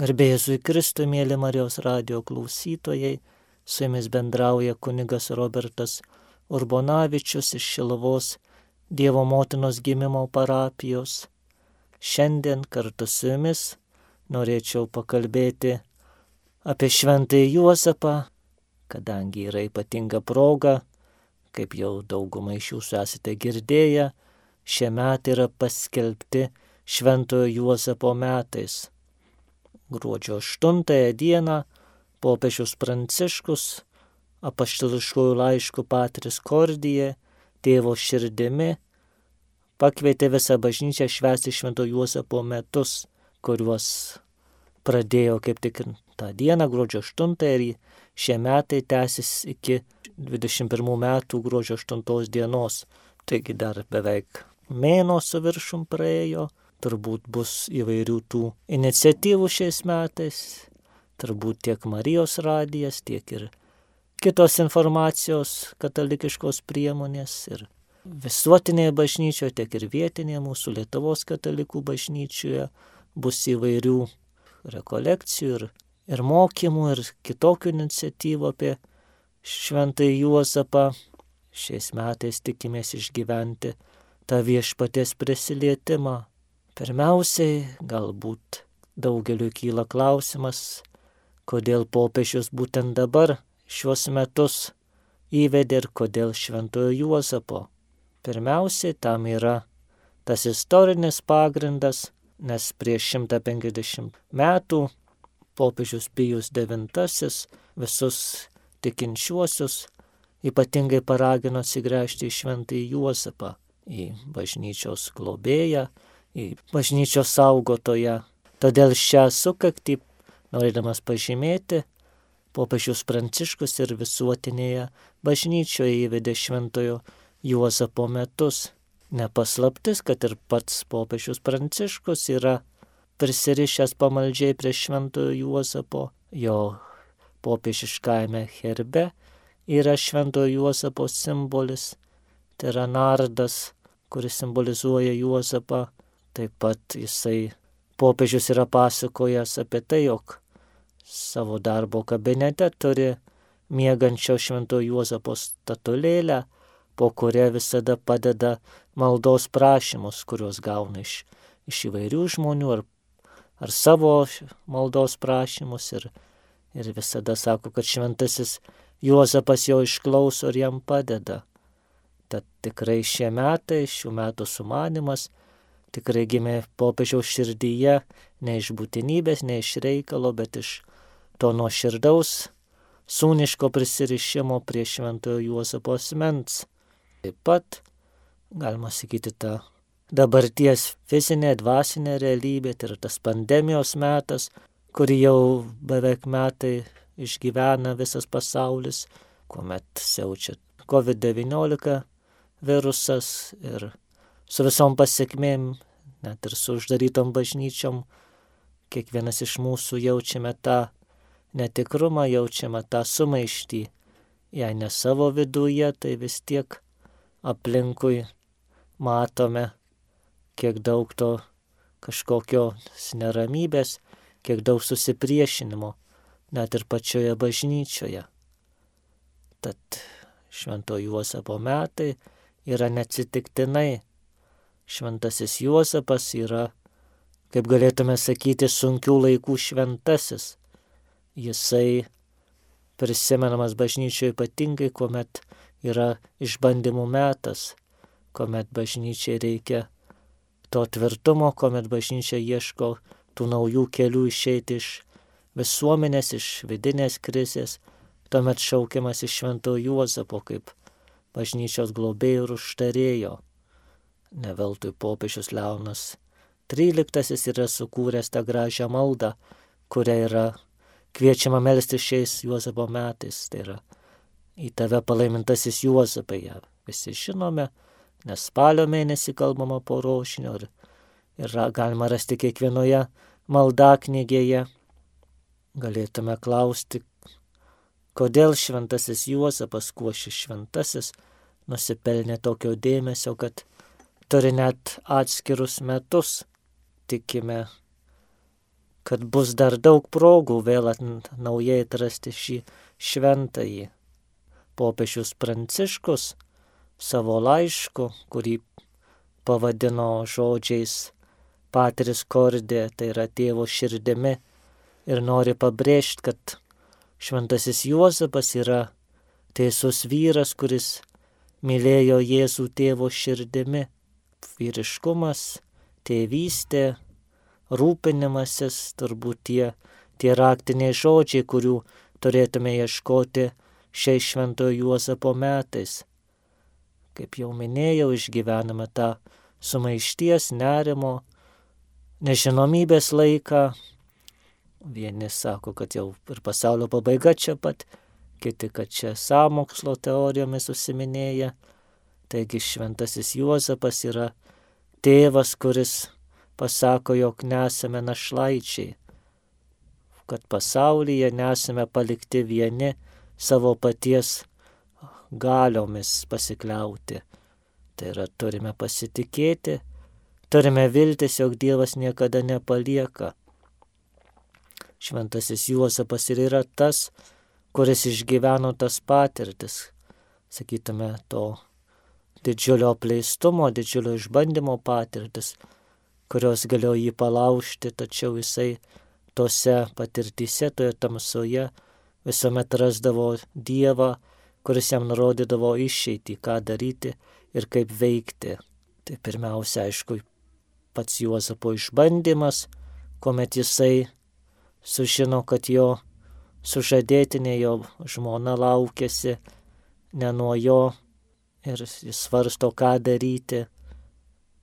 Garbėjusui Kristui, mėly Marijos radio klausytojai, su jumis bendrauja kunigas Robertas Urbonavičius iš Šilavos Dievo motinos gimimo parapijos. Šiandien kartu su jumis norėčiau pakalbėti apie šventąjį Juozapą, kadangi yra ypatinga proga, kaip jau daugumai iš jūsų esate girdėję, šie metai yra paskelbti šventojo Juozapo metais gruodžio 8 dieną popiežius Pranciškus apaštališkųjų laiškų Patris Kordija, tėvo širdimi, pakvietė visą bažnyčią švęsti Švento Juozapo metus, kuriuos pradėjo kaip tik tą dieną, gruodžio 8 ir šie metai tęsis iki 21 metų gruodžio 8 dienos. Taigi dar beveik mėno su viršum praėjo turbūt bus įvairių tų iniciatyvų šiais metais, turbūt tiek Marijos radijas, tiek ir kitos informacijos katalikiškos priemonės ir visuotinėje bažnyčioje, tiek ir vietinėje mūsų Lietuvos katalikų bažnyčioje bus įvairių rekolekcijų ir, ir mokymų ir kitokių iniciatyvų apie šventąjį Juozapą. Šiais metais tikimės išgyventi tą viešpatės prisilietimą Pirmiausiai, galbūt daugeliu kyla klausimas, kodėl popiežius būtent dabar šiuos metus įvedė ir kodėl šventojo Juozapo. Pirmiausiai, tam yra tas istorinis pagrindas, nes prieš 150 metų popiežius Pijus IX visus tikinčiuosius ypatingai paragino atsigręžti į šventąjį Juozapą, į bažnyčios globėją, bažnyčios saugotoją. Todėl šią sukaktį, norėdamas pažymėti, popiežius Pranciškus ir visuotinėje bažnyčioje įvedė šventojo Juozapo metus. Nepaslaptis, kad ir pats popiežius Pranciškus yra prisirišęs pamaldžiai prie šventojo Juozapo, jo popiežiškajame herbe yra šventojo Juozapo simbolis, tai yra nardas, kuris simbolizuoja Juozapą Taip pat jisai popiežius yra pasakojęs apie tai, jog savo darbo kabinete turi miegančio švento Juozapo statulėlę, po kuria visada padeda maldos prašymus, kuriuos gauna iš, iš įvairių žmonių ar, ar savo maldos prašymus ir, ir visada sako, kad šventasis Juozapas jo išklauso ir jam padeda. Tad tikrai šie metai, šių metų sumanimas tikrai gimė popiežiaus širdyje ne iš būtinybės, ne iš reikalo, bet iš to nuoširdaus sūniško prisirišimo prie šventojo Juozapo asmens. Taip pat, galima sakyti, ta dabarties fizinė, dvasinė realybė, tai yra tas pandemijos metas, kurį jau beveik metai išgyvena visas pasaulis, kuomet siaučia COVID-19 virusas ir su visom pasiekmėm, net ir su uždarytom bažnyčiom, kiekvienas iš mūsų jaučiame tą netikrumą, jaučiame tą sumaištį. Jei ne savo viduje, tai vis tiek aplinkui matome, kiek daug to kažkokio neramybės, kiek daug susipriešinimo, net ir pačioje bažnyčioje. Tad švento Juozapo metai yra neatsitiktinai Šventasis Juozapas yra, kaip galėtume sakyti, sunkių laikų šventasis. Jisai prisimenamas bažnyčioje ypatingai, kuomet yra išbandymų metas, kuomet bažnyčiai reikia to tvirtumo, kuomet bažnyčia ieško tų naujų kelių išeiti iš visuomenės, iš vidinės krizės, tuomet šaukiamas iš švento Juozapo kaip bažnyčios globėjų ir užtarėjo. Neveltui popiežius Leonas XIII yra sukūręs tą gražią maldą, kuria yra kviečiama melstis šiais Juozapo metais. Tai yra į tave palaimintasis Juozapai, ją visi žinome, nes spalio mėnesį kalbama po rošinio ir, ir galima rasti kiekvienoje maldaknygėje. Galėtume klausti, kodėl šventasis Juozapas, kuo šis šventasis, nusipelnė tokio dėmesio, kad turi net atskirus metus, tikime kad bus dar daug progų vėl naujai atrasti šį šventąjį. Popiežius Pranciškus savo laišku, kurį pavadino žodžiais Patris Kordė, tai yra tėvo širdimi, ir nori pabrėžti, kad šventasis Juozapas yra teisus vyras, kuris mylėjo Jėzų tėvo širdimi. Vyriškumas, tėvystė, rūpinimasis, turbūt tie, tie raktiniai žodžiai, kurių turėtume ieškoti šiais šventojo Juozapo metais. Kaip jau minėjau, išgyvename tą sumaišties, nerimo, nežinomybės laiką. Vieni sako, kad jau ir pasaulio pabaiga čia pat, kiti, kad čia samokslo teorijomis užsiminėja. Taigi šventasis Juozapas yra tėvas, kuris pasako, jog nesame našlaičiai, kad pasaulyje nesame palikti vieni savo paties galiomis pasikliauti. Tai yra turime pasitikėti, turime viltis, jog Dievas niekada nepalieka. Šventasis Juozapas ir yra tas, kuris išgyveno tas patirtis, sakytume, to didžiulio apleistumo, didžiulio išbandymo patirtis, kurios galėjo jį palaužti, tačiau jisai tose patirtyse, toje tamsoje visuomet rasdavo Dievą, kuris jam nurodydavo išeitį, ką daryti ir kaip veikti. Tai pirmiausia, aišku, pats Juozapo išbandymas, kuomet jisai sužino, kad jo sužadėtinė jo žmona laukėsi ne nuo jo ir jis svarsto, ką daryti.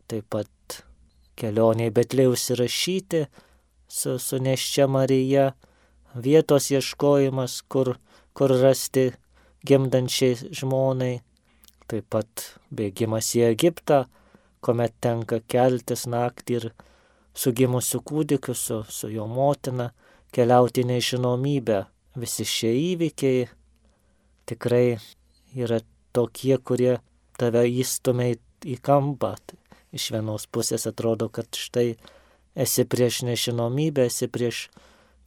Taip pat kelionė į Betlėjų įsirašyti su, su neščia Marija, vietos ieškojimas, kur, kur rasti gimdančiai žmonai, taip pat bėgimas į Egiptą, kuomet tenka keltis naktį ir su gimusiu kūdikiu, su, su jo motina, keliauti nežinomybę. Visi šie įvykiai tikrai yra tokie, kurie tave įstumia į, kampą. Tai iš vienos pusės atrodo, kad štai esi prieš nežinomybę, esi prieš,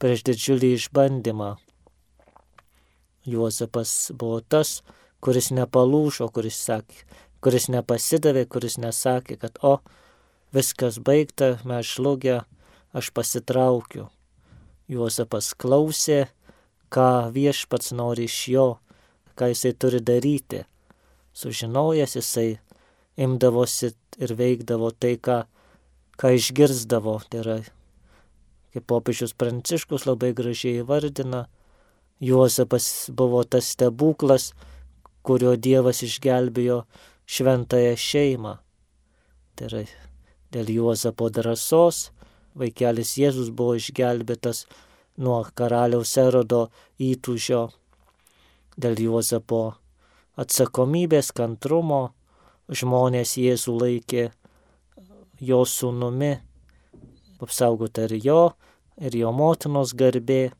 prieš didžiulį išbandymą. Juozapas buvo tas, kuris nepalūšo, kuris sakė, kuris nepasidavė, kuris nesakė, kad o, viskas baigta, mes žlugę, aš pasitraukiu. Juozapas klausė, ką viešpats nori iš jo, ką jisai turi daryti. Sužinojęs jisai imdavosi ir veikdavo tai, ką, ką išgirzdavo. Tai yra, kaip popiežius Pranciškus labai gražiai įvardina, Juozapas buvo tas stebuklas, kurio Dievas išgelbėjo šventąją šeimą. Tai yra dėl Juozapo drąsos, vaikelis Jėzus buvo išgelbėtas nuo karaliaus erodo įtūžio, dėl Juozapo atsakomybės, kantrumo, žmonės Jėzų laikė jo sūnumi, apsaugota ir jo, ir jo motinos garbė,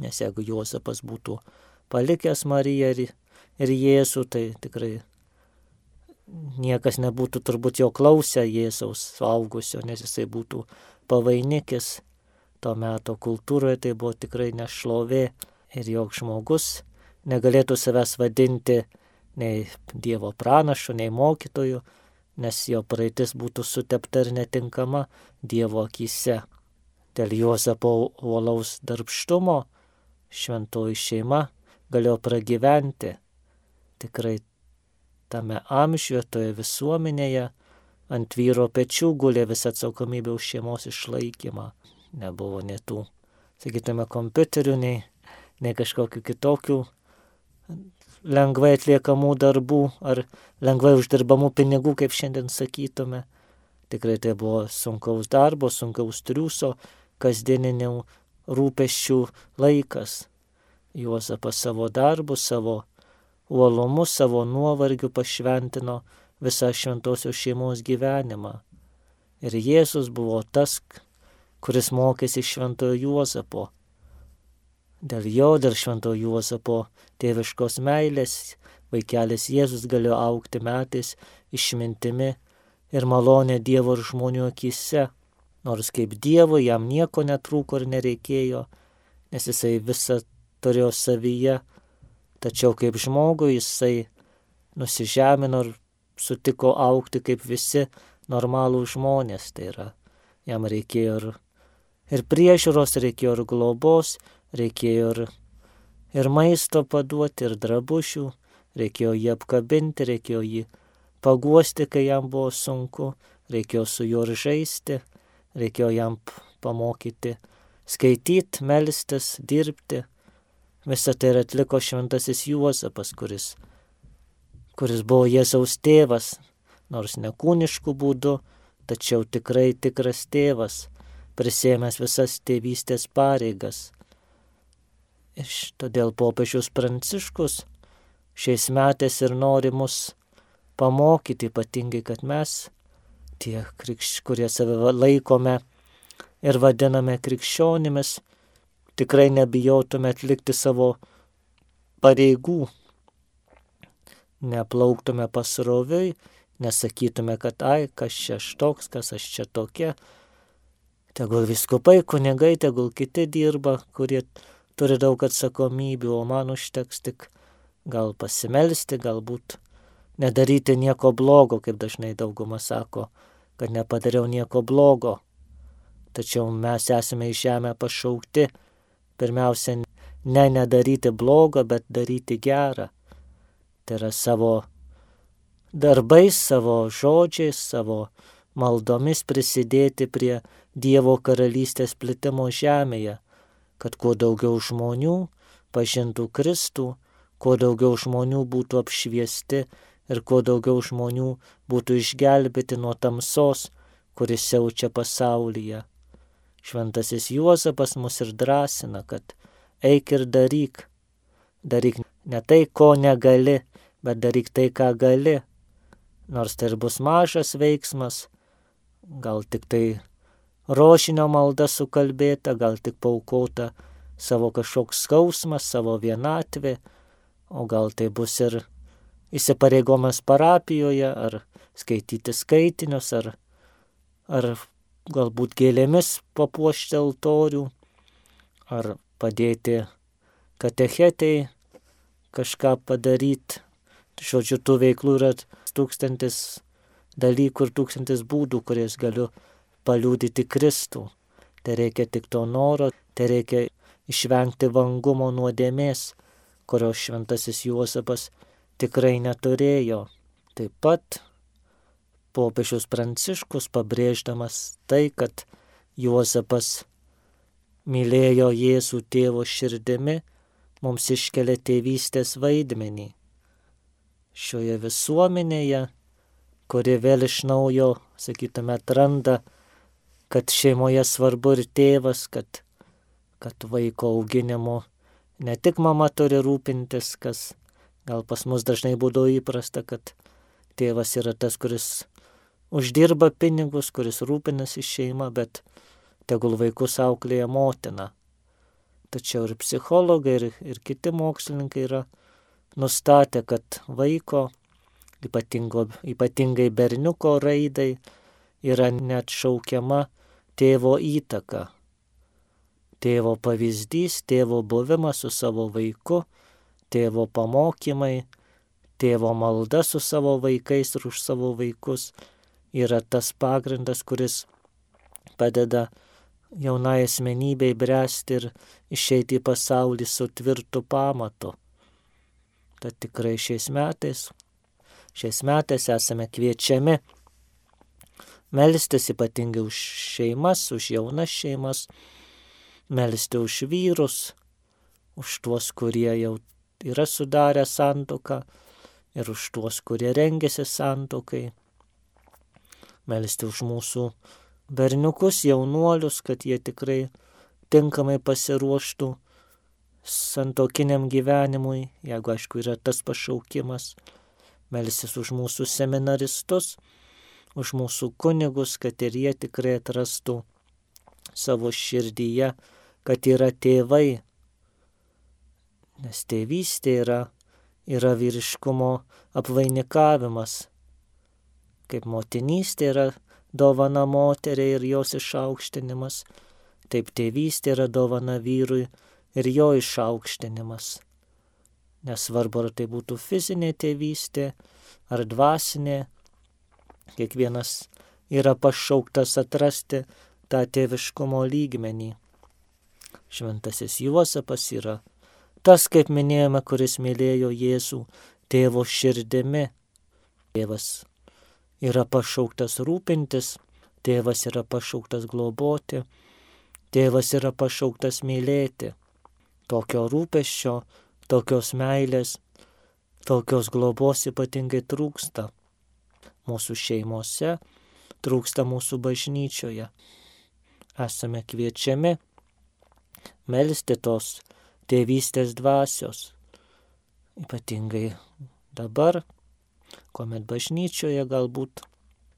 nes jeigu Juozapas būtų palikęs Mariją ir, ir Jėzų, tai tikrai niekas nebūtų turbūt jo klausę Jėzaus suaugusio, nes jisai būtų pavainikis to meto kultūroje, tai buvo tikrai nešlovė ir jog žmogus negalėtų savęs vadinti nei Dievo pranašu, nei mokytoju, nes jo praeitis būtų sutepta ir netinkama Dievo akise. Dėl Juozapo uolaus darbštumo šventoji šeima galėjo pragyventi. Tikrai tame amžiuje, toje visuomenėje ant vyro pečių gulė visa atsakomybė už šeimos išlaikymą. Nebuvo netų, sakytume, kompiuterių, nei, nei kažkokių kitokių lengvai atliekamų darbų ar lengvai uždirbamų pinigų, kaip šiandien sakytume. Tikrai tai buvo sunkaus darbo, sunkaus triūso, kasdieninių rūpeščių laikas. Juozapas savo darbu, savo uolumu, savo nuovargiu pašventino visą šventosios šeimos gyvenimą. Ir Jėzus buvo tas, kuris mokėsi šventojo Juozapo Dėl jo, dėl švento Juozapo tėviškos meilės, vaikelis Jėzus galėjo aukti metais išmintimi ir malonė Dievo ir žmonių akise. Nors kaip Dievui jam nieko netrūko ir nereikėjo, nes jisai visą turėjo savyje, tačiau kaip žmogui jisai nusižemino ir sutiko aukti kaip visi normalų žmonės. Tai yra, jam reikėjo ir, ir priežiūros, reikėjo ir globos, reikėjo ir, ir maisto paduoti, ir drabušių, reikėjo jį apkabinti, reikėjo jį paguosti, kai jam buvo sunku, reikėjo su juo ir žaisti, reikėjo jam pamokyti skaityti, melstis, dirbti. Visą tai ir atliko šventasis Juozapas, kuris, kuris buvo Jėzaus tėvas, nors nekūniškų būdų, tačiau tikrai tikras tėvas, prisėmęs visas tėvystės pareigas. Todėl popiežius Pranciškus šiais metais ir nori mus pamokyti ypatingai, kad mes, tie, kurie save laikome ir vadiname krikščionimis, tikrai nebijotume atlikti savo pareigų, neplauktume pasroviui, nesakytume, kad ai, kas čia aš toks, kas aš čia tokia. Tegul viskupai, kunigai, tegul kiti dirba, kurie turi daug atsakomybių, o man užteks tik gal pasimelsti, galbūt nedaryti nieko blogo, kaip dažnai dauguma sako, kad nepadariau nieko blogo. Tačiau mes esame į žemę pašaukti pirmiausia ne nedaryti blogo, bet daryti gerą. Tai yra savo darbais, savo žodžiais, savo maldomis prisidėti prie Dievo karalystės plitimo žemėje, kad kuo daugiau žmonių pažintų Kristų, kuo daugiau žmonių būtų apšviesti ir kuo daugiau žmonių būtų išgelbėti nuo tamsos, kuris siaučia pasaulyje. Šventasis Juozapas mus ir drąsina, kad eik ir daryk. Daryk ne tai, ko negali, bet daryk tai, ką gali nors tai ir bus mažas veiksmas, gal tik tai rožinio malda sukalbėta, gal tik paukota savo kažkoks skausmas, savo vienatvė, o gal tai bus ir įsipareigomas parapijoje, ar skaityti skaitinius, ar, ar galbūt gėlėmis papuošti altorių, ar padėti katechetai kažką padaryti. Žodžiu, tų veiklų yra tūkstantis dalykų ir tūkstantis būdų, kuriais galiu paliūdyti Kristų. Tai reikia tik to noro, tai reikia išvengti vangumo nuodėmės, kurios šventasis Juozapas tikrai neturėjo. Taip pat popiežius Pranciškus pabrėždamas tai, kad Juozapas mylėjo Jėzų tėvo širdimi, mums iškelia tėvystės vaidmenį šioje visuomenėje, kuri vėl iš naujo, sakytume, atranda, kad šeimoje svarbu ir tėvas, kad, kad vaiko auginimu ne tik mama turi rūpintis, kas gal pas mus dažnai būdavo įprasta, kad tėvas yra tas, kuris uždirba pinigus, kuris rūpinasi šeima, bet tegul vaikus auklėja motina. Tačiau ir psichologai, ir, ir kiti mokslininkai yra nustatė, kad vaiko, ypatingai berniuko raidai, yra net šaukiama tėvo įtaka. Tėvo pavyzdys, tėvo buvimas su savo vaiku, tėvo pamokymai, tėvo malda su savo vaikais ir už savo vaikus yra tas pagrindas, kuris padeda jaunai asmenybei bręsti ir išeiti į pasaulį su tvirtu pamatu. Tad tikrai šiais metais, šiais metais esame kviečiami melstis ypatingai už šeimas, už jaunas šeimas, melsti už vyrus, už tuos, kurie jau yra sudarę santoką ir už tuos, kurie rengiasi santokai. Melsti už mūsų berniukus, jaunuolius, kad jie tikrai tinkamai pasiruoštų santokiniam gyvenimui, jeigu aišku yra tas pašaukimas, melsis už mūsų seminaristus, už mūsų kunigus, kad ir jie tikrai atrastų savo širdyje, kad yra tėvai, nes tėvystė yra, yra vyriškumo apvainikavimas, kaip motinystė yra dovana moteriai ir jos išaukštinimas, taip tėvystė yra dovana vyrui ir jo išaukštinimas. Nesvarbu, ar tai būtų fizinė tėvystė ar dvasinė, kiekvienas yra pašauktas atrasti tą tėviškumo lygmenį. Šventasis Juozapas yra tas, kaip minėjome, kuris mylėjo Jėzų tėvo širdimi. Tėvas yra pašauktas rūpintis, tėvas yra pašauktas globoti, tėvas yra pašauktas mylėti. Tokio rūpeščio tokios meilės, tokios globos ypatingai trūksta mūsų šeimose, trūksta mūsų bažnyčioje. Esame kviečiami melsti tos tėvystės dvasios, ypatingai dabar, kuomet bažnyčioje galbūt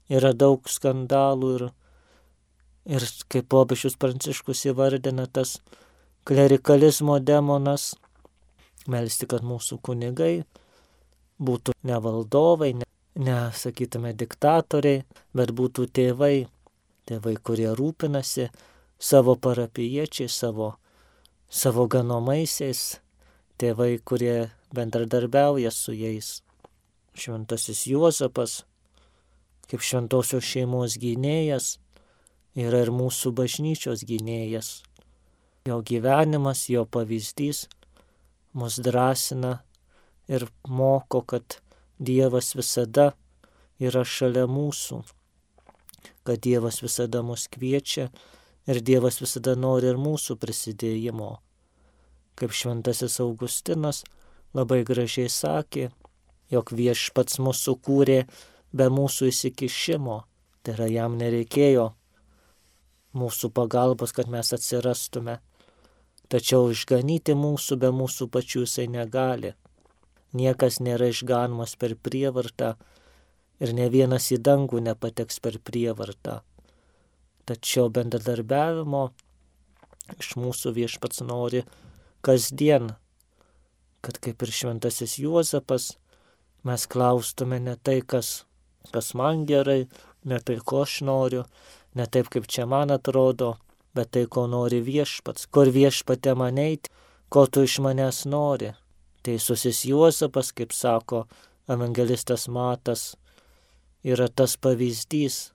yra daug skandalų ir, ir kaip popiežius pranciškus įvardina tas klerikalizmo demonas, melsti, kad mūsų kunigai būtų ne valdovai, ne, ne sakytume, diktatoriai, bet būtų tėvai, tėvai, kurie rūpinasi savo parapiečiais, savo, savo ganomaisiais, tėvai, kurie bendradarbiauja su jais. Šventasis Juozapas, kaip šventosios šeimos gynėjas, yra ir mūsų bažnyčios gynėjas. Jo gyvenimas, jo pavyzdys mus drąsina ir moko, kad Dievas visada yra šalia mūsų, kad Dievas visada mus kviečia ir Dievas visada nori ir mūsų prisidėjimo. Kaip šventasis Augustinas labai gražiai sakė, jog viešpats mūsų kūrė be mūsų įsikišimo, tai yra jam nereikėjo mūsų pagalbos, kad mes atsirastume tačiau išganyti mūsų be mūsų pačių jisai negali. Niekas nėra išganomas per prievartą ir ne vienas į dangų nepateks per prievartą. Tačiau bendradarbiavimo iš mūsų viešpats nori kasdien, kad kaip ir šventasis Juozapas, mes klaustume ne tai, kas, kas man gerai, ne tai, ko aš noriu, ne taip, kaip čia man atrodo, bet tai, ko nori viešpats, kur viešpate maneit, ko tu iš manęs nori. Teisusis Juozapas, kaip sako evangelistas Matas, yra tas pavyzdys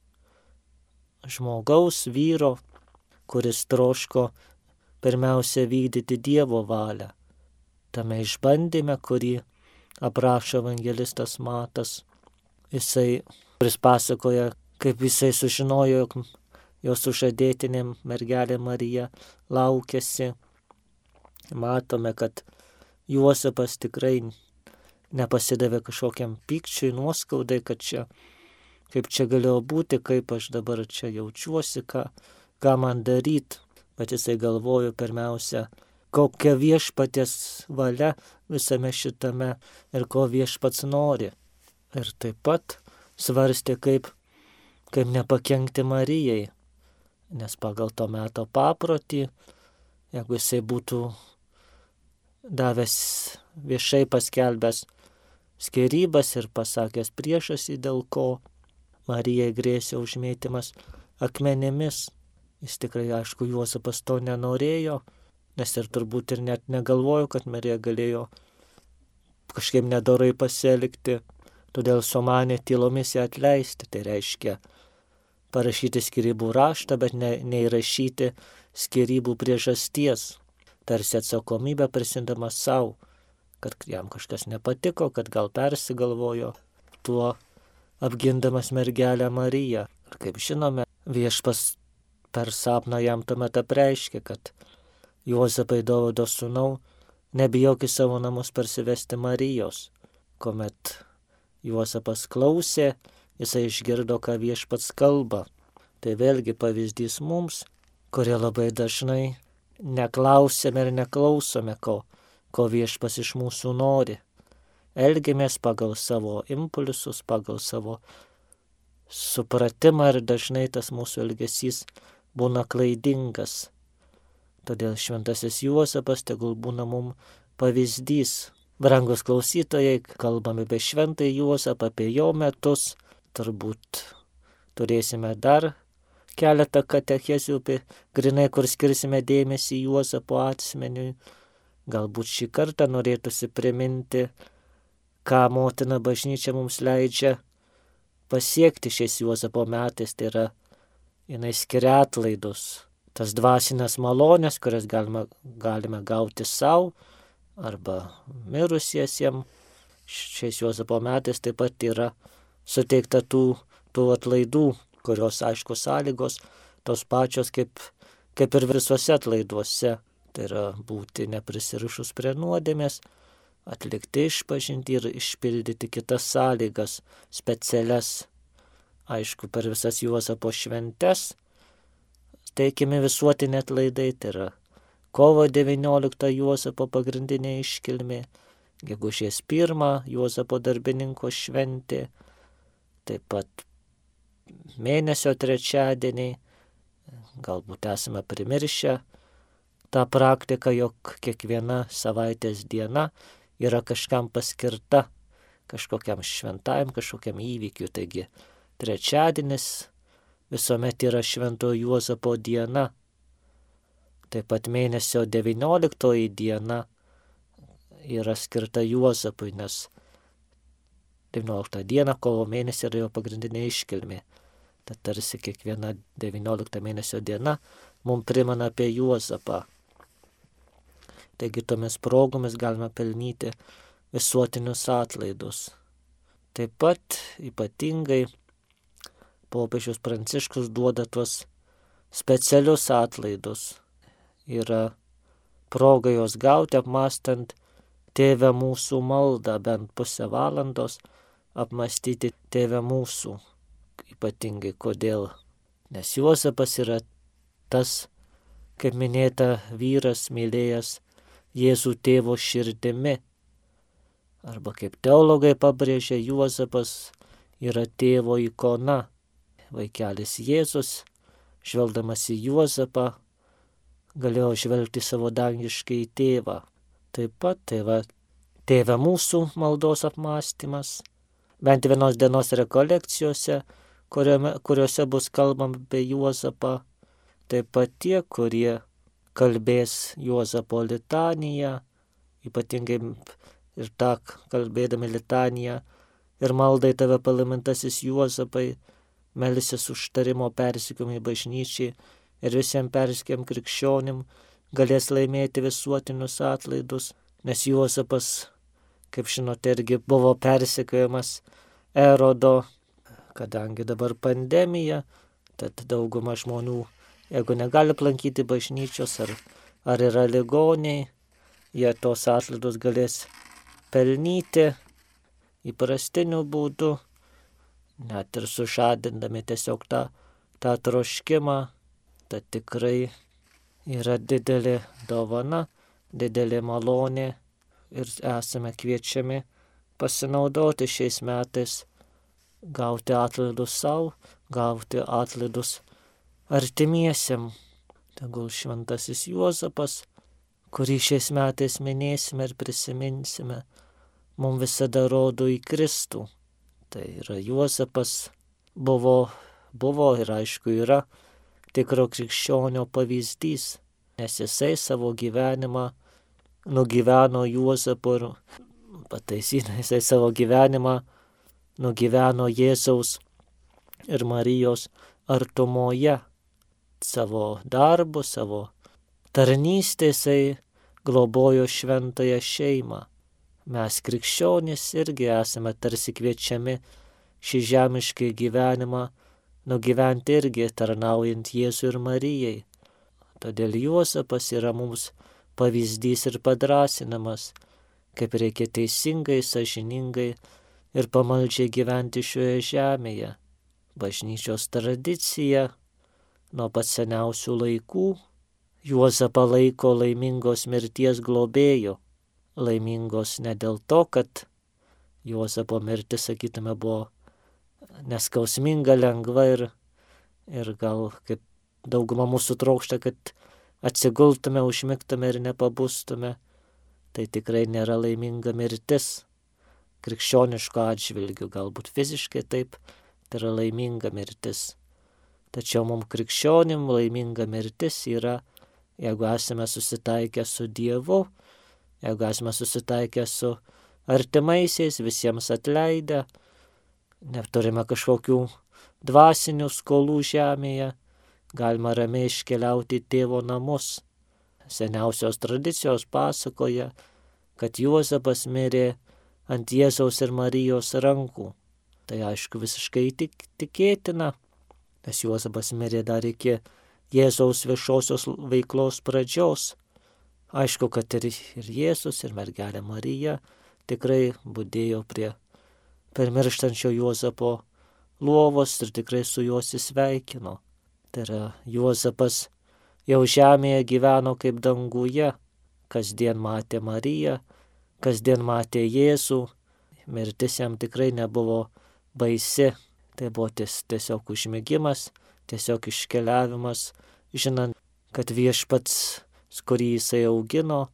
žmogaus vyro, kuris troško pirmiausia vykdyti Dievo valią. Tame išbandyme, kurį aprašo evangelistas Matas, jisai, kuris pasakoja, kaip jisai sužinojo, jog jos sužadėtinė mergelė Marija laukėsi. Matome, kad Juozapas tikrai nepasidavė kažkokiam pykčiui, nuoskaudai, kad čia, kaip čia galėjo būti, kaip aš dabar čia jaučiuosi, ką, ką man daryti. Bet jisai galvojo pirmiausia, kokia viešpatės valia visame šitame ir ko viešpats nori. Ir taip pat svarstė, kaip, kaip nepakengti Marijai, nes pagal to meto paprotį, jeigu jisai būtų davęs viešai paskelbęs skirybas ir pasakęs priešasi, dėl ko Marijai grėsė užmėtymas akmenėmis, jis tikrai, aišku, Juozapas to nenorėjo, nes ir turbūt ir net negalvojo, kad Marija galėjo kažkaip nedorai pasielgti, todėl sumanė tylomis ją atleisti, tai reiškia, parašyti skirybų raštą, bet ne, neįrašyti skirybų priežasties, tarsi atsakomybę prisimdamas savo, kad jam kažkas nepatiko, kad gal persigalvojo, tuo apgindamas mergelę Mariją. Ir kaip žinome, viešpas per sapną jam tuomet apreiškė, kad Juozapai Dovodo sūnau, nebijok į savo namus persivesti Marijos, kuomet Juozapas klausė, jisai išgirdo, ką viešpats kalba. Tai vėlgi pavyzdys mums, kurie labai dažnai neklausėme ir neklausome, ko, ko viešpas iš mūsų nori. Elgiamės pagal savo impulsus, pagal savo supratimą ir dažnai tas mūsų elgesys būna klaidingas. Todėl šventasis Juozapas tegul būna mums pavyzdys. Brangus klausytojai, kalbame apie šventąjį Juozapą, apie jo metus, turbūt turėsime dar keletą katechezių, grinai, kur skirsime dėmesį Juozapo asmeniui. Galbūt šį kartą norėtųsi priminti, ką motina bažnyčia mums leidžia pasiekti šiais Juozapo metais, tai yra jinai skiria atlaidus, tas dvasinės malonės, kurias galime, galime gauti savo arba mirusiesiems. Šiais Juozapo metais taip pat yra suteikta tų, tų atlaidų, kurios aišku sąlygos tos pačios kaip, kaip ir visuose atlaiduose. Tai yra būti neprisirišus prie nuodėmės, atlikti išpažinti ir išpildyti kitas sąlygas, specialias, aišku, per visas Juozapo šventes, teikiami visuotinė atlaidai, tai yra kovo 19 Juozapo pagrindinė iškilmė, gegužės 1 Juozapo darbininko šventė, taip pat mėnesio trečiadieniai, galbūt esame primiršę tą praktiką, jog kiekviena savaitės diena yra kažkam paskirta, kažkokiam šventajam, kažkokiam įvykiu. Taigi trečiadienis visuomet yra Šventojo Juozapo diena. Taip pat mėnesio 19 diena yra skirta Juozapui, nes 19 dieną kovo mėnesį yra jo pagrindinė iškilmė. Tad tarsi kiekviena 19 mėnesio diena mums primena apie Juozapą. Taigi tomis progomis galime pelnyti visuotinius atlaidus. Taip pat ypatingai popiežius Pranciškus duoda tuos specialius atlaidus. Yra proga jos gauti apmastant tėvę mūsų maldą bent pusę valandos, apmastyti tėvę mūsų. Ypatingai kodėl. Nes Juozapas yra tas, kaip minėta, vyras mylėjęs Jėzų tėvo širdimi. Arba kaip teologai pabrėžia, Juozapas yra tėvo ikona. Vaikelis Jėzus, žvelgdamas į Juozapą, galėjo žvelgti savo dangiškai tėvą. Taip pat tėva, tėva mūsų maldos apmąstymas, bent vienos dienos rekolekcijose, kuriame, kuriuose bus kalbama apie Juozapą, taip pat tie, kurie kalbės Juozapo litaniją, ypatingai ir tą kalbėdami litaniją, ir maldai tave palamintasis Juozapai, melisis užtarimo persikiumai bažnyčiai ir visiems persikiam krikščionim galės laimėti visuotinius atlaidus, nes Juozapas, kaip žinote, irgi buvo persikiojamas erodo, kadangi dabar pandemija, tad dauguma žmonių jeigu negali aplankyti bažnyčios ar, ar yra ligoniai, jie tos atlaidus galės pelnyti įprastiniu būdu, net ir sužadindami tiesiog tą, tą troškimą, tai tikrai yra didelė dovana, didelė malonė ir esame kviečiami pasinaudoti šiais metais, gauti atlaidus savo, gauti atlaidus artimiesiam. Tegul šventasis Juozapas, kurį šiais metais minėsime ir prisiminsime, mums visada rodo į Kristų. Tai yra Juozapas buvo, buvo ir aišku yra tikro krikščionio pavyzdys, nes jisai savo gyvenimą nugyveno Juozapo ir pataisina, jisai savo gyvenimą nugyveno Jėzaus ir Marijos artumoje savo darbu, savo tarnystė jisai globojo šventąją šeimą. Mes krikščionys irgi esame tarsi kviečiami šį žemiškai gyvenimą nugyventi irgi tarnaujant Jėzui ir Marijai. Todėl Juozapas yra mums pavyzdys ir padrasinamas, kaip reikia teisingai, sažiningai ir pamaldžiai gyventi šioje žemėje. Bažnyčios tradicija nuo pat seniausių laikų Juozapą laiko laimingos mirties globėjo. Laimingos ne dėl to, kad Juozapo mirtis, sakytume, buvo neskausminga, lengva ir, ir gal kaip dauguma mūsų trokšta, kad atsigultume, užmigtume ir nepabustume. Tai tikrai nėra laiminga mirtis. Krikščioniško atžvilgių galbūt fiziškai taip, Tai yra laiminga mirtis. Tačiau mums krikščionim laiminga mirtis yra, jeigu esame susitaikę su Dievu, jeigu esame susitaikę su artimaisiais, visiems atleidę, neturime kažkokių dvasinių skolų žemėje, galima ramiai iškeliauti į tėvo namus. Seniausios tradicijos pasakoja, kad Juozapas mirė ant Jėzaus ir Marijos rankų. Tai aišku visiškai tik, tikėtina, nes Juozapas mirė dar iki Jėzaus viešosios veiklos pradžios. Aišku, kad ir, ir Jėzus, ir mergelė Marija tikrai būdėjo prie permirštančio Juozapo lovos ir tikrai su juo įsveikino. Tai yra Juozapas jau žemėje gyveno kaip danguje, kasdien matė Mariją, kasdien matė Jėzų, mirtis jam tikrai nebuvo baisi, tai buvo ties, tiesiog užmėgimas, tiesiog iškeliavimas, žinant, kad viešpats, kurį jisai augino,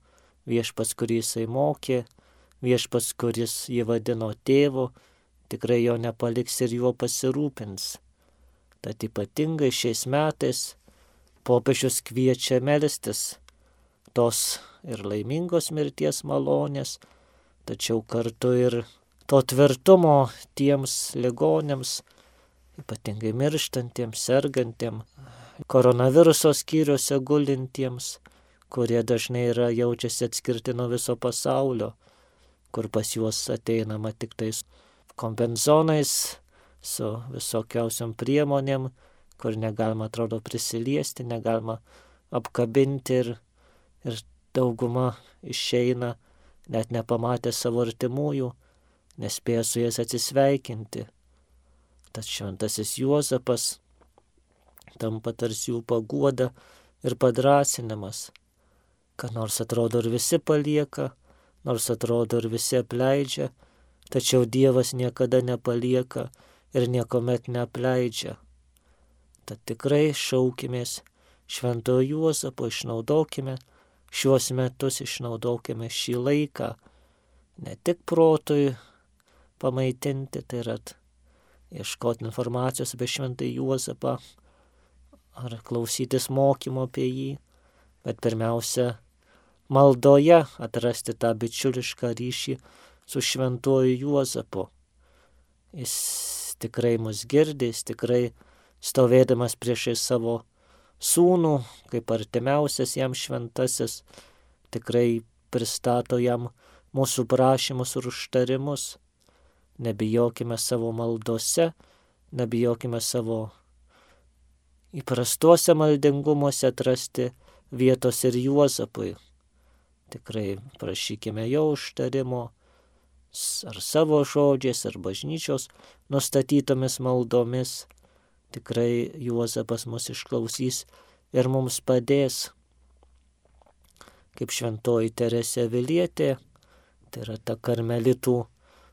viešpats, kurį jisai mokė, viešpats, kuris jį vadino tėvu, tikrai jo nepaliks ir juo pasirūpins. Tad ypatingai šiais metais popiežius kviečia melstis tos ir laimingos mirties malonės, tačiau kartu ir to tvirtumo tiems ligonėms, ypatingai mirštantiems, sergantiems, koronaviruso skyriuose gulintiems, kurie dažnai yra jaučiasi atskirti nuo viso pasaulio, kur pas juos ateinama tik tais kompenzonais, su visokiausiam priemonėm, kur negalima, atrodo, prisiliesti, negalima apkabinti ir, ir dauguma išeina, net nepamatę savo artimųjų, nespėja su jais atsisveikinti. Tas šventasis Juozapas tampa tarsi jų paguoda ir padrasinimas, kad nors atrodo ir visi palieka, nors atrodo ir visi apleidžia, tačiau Dievas niekada nepalieka ir niekuomet neapleidžia. Tad tikrai šaukimės Šventojo Juozapo, išnaudokime šiuos metus, išnaudokime šį laiką ne tik protui pamaitinti, tai yra ieškoti informacijos apie Šventąjį Juozapą ar klausytis mokymo apie jį, bet pirmiausia, maldoje atrasti tą bičiulišką ryšį su šventuoju Juozapu. Jis tikrai mus girdi, jis tikrai stovėdamas priešai savo sūnų, kaip artimiausias jam šventasis, tikrai pristato jam mūsų prašymus ir užtarimus. Nebijokime savo maldose, nebijokime savo įprastuose maldingumuose atrasti vietos ir Juozapui. Tikrai prašykime jo užtarimo, ar savo žodžiais, ar bažnyčios nustatytomis maldomis. Tikrai Juozapas mus išklausys ir mums padės. Kaip šventoji Teresė Vilietė, tai yra ta karmelitų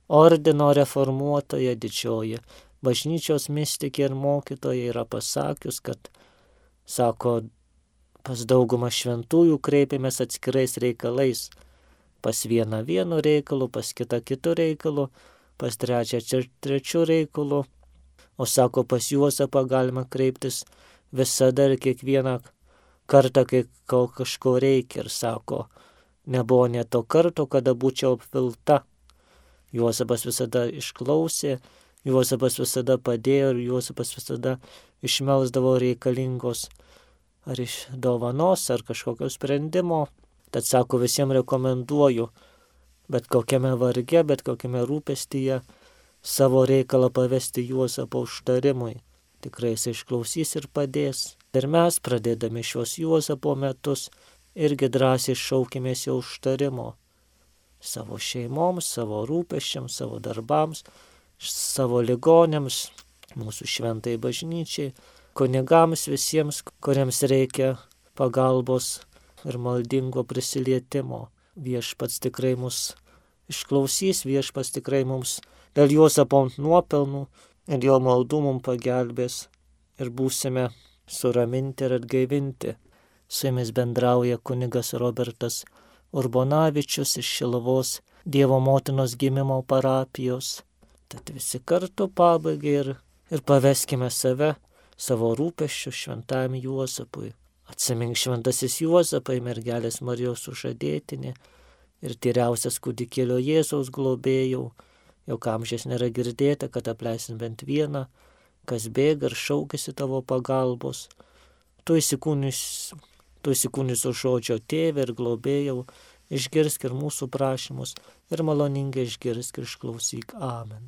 ordino reformuotoja, didžioji bažnyčios mystikė ir mokytoja yra pasakius, kad, sako, pas daugumą šventųjų kreipiamės atskirais reikalais pas vieną vienu reikalu, pas kitą kitų reikalų, pas trečią trečių reikalų, o sako, pas Juozapą galima kreiptis visada ir kiekvieną kartą, kai kažko reikia ir sako, nebuvo ne to karto, kada būčiau apvilta. Juozapas visada išklausė, Juozapas visada padėjo ir Juozapas visada išmelsdavo reikalingos ar iš dovanos, ar kažkokio sprendimo. Tad sako, visiems rekomenduoju, bet kokiame varge, bet kokiame rūpestyje savo reikalą pavesti Juozapo užtarimui. Tikrai jis išklausys ir padės. Ir mes, pradėdami šios Juozapo metus, irgi drąsiai šaukimės jo užtarimo. Savo šeimoms, savo rūpeščiams, savo darbams, savo ligonėms, mūsų šventai bažnyčiai, kunigams visiems, kuriems reikia pagalbos ir maldingo prisilietimo. Viešpats tikrai mus išklausys, viešpats tikrai mums dėl Juozapo nuopelnų ir jo maldų mums pagelbės ir būsime suraminti ir atgaivinti. Su jumis bendrauja kunigas Robertas Urbonavičius iš Šilavos Dievo motinos gimimo parapijos. Tad visi kartu pabaigai ir ir paveskime save, savo rūpeščių šventam Juozapui. Atsimink šventasis Juozapai, mergelės Marijos sužadėtinė ir tyriausias kūdikėlio Jėzaus globėjau, jog amžiais nėra girdėta, kad apleisim bent vieną, kas bėga ir šaukėsi tavo pagalbos. Tu įsikūnys, tu įsikūnysio žodžio tėvė ir globėjau, išgirsk ir mūsų prašymus ir maloningai išgirsk ir išklausyk. Amen.